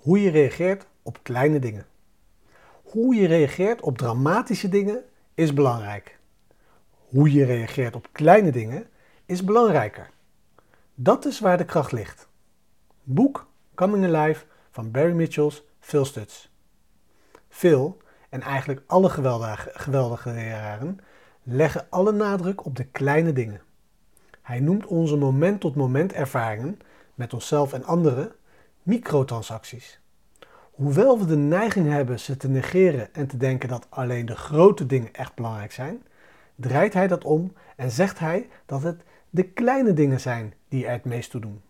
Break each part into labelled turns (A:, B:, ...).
A: Hoe je reageert op kleine dingen. Hoe je reageert op dramatische dingen is belangrijk. Hoe je reageert op kleine dingen is belangrijker. Dat is waar de kracht ligt. Boek Coming Alive van Barry Mitchells Phil Stutz. Phil en eigenlijk alle geweldige, geweldige leraren leggen alle nadruk op de kleine dingen. Hij noemt onze moment-tot-moment ervaringen met onszelf en anderen microtransacties. Hoewel we de neiging hebben ze te negeren en te denken dat alleen de grote dingen echt belangrijk zijn, draait hij dat om en zegt hij dat het de kleine dingen zijn die er het meest toe doen.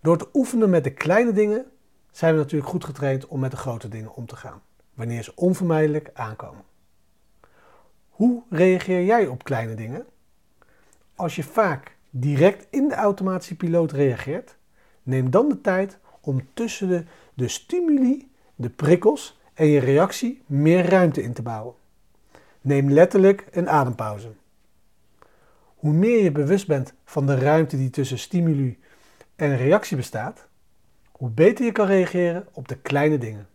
A: Door te oefenen met de kleine dingen zijn we natuurlijk goed getraind om met de grote dingen om te gaan, wanneer ze onvermijdelijk aankomen. Hoe reageer jij op kleine dingen? Als je vaak direct in de automatische piloot reageert, neem dan de tijd om tussen de, de stimuli, de prikkels en je reactie meer ruimte in te bouwen. Neem letterlijk een adempauze. Hoe meer je bewust bent van de ruimte die tussen stimuli en reactie bestaat, hoe beter je kan reageren op de kleine dingen.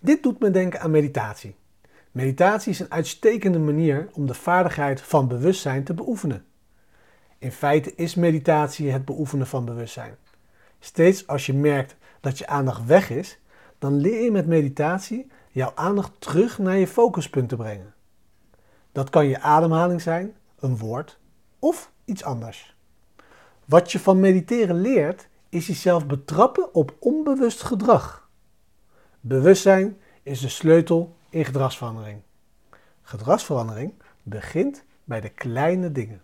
A: Dit doet me denken aan meditatie. Meditatie is een uitstekende manier om de vaardigheid van bewustzijn te beoefenen. In feite is meditatie het beoefenen van bewustzijn. Steeds als je merkt dat je aandacht weg is, dan leer je met meditatie jouw aandacht terug naar je focuspunt te brengen. Dat kan je ademhaling zijn, een woord of iets anders. Wat je van mediteren leert, is jezelf betrappen op onbewust gedrag. Bewustzijn is de sleutel in gedragsverandering. Gedragsverandering begint bij de kleine dingen.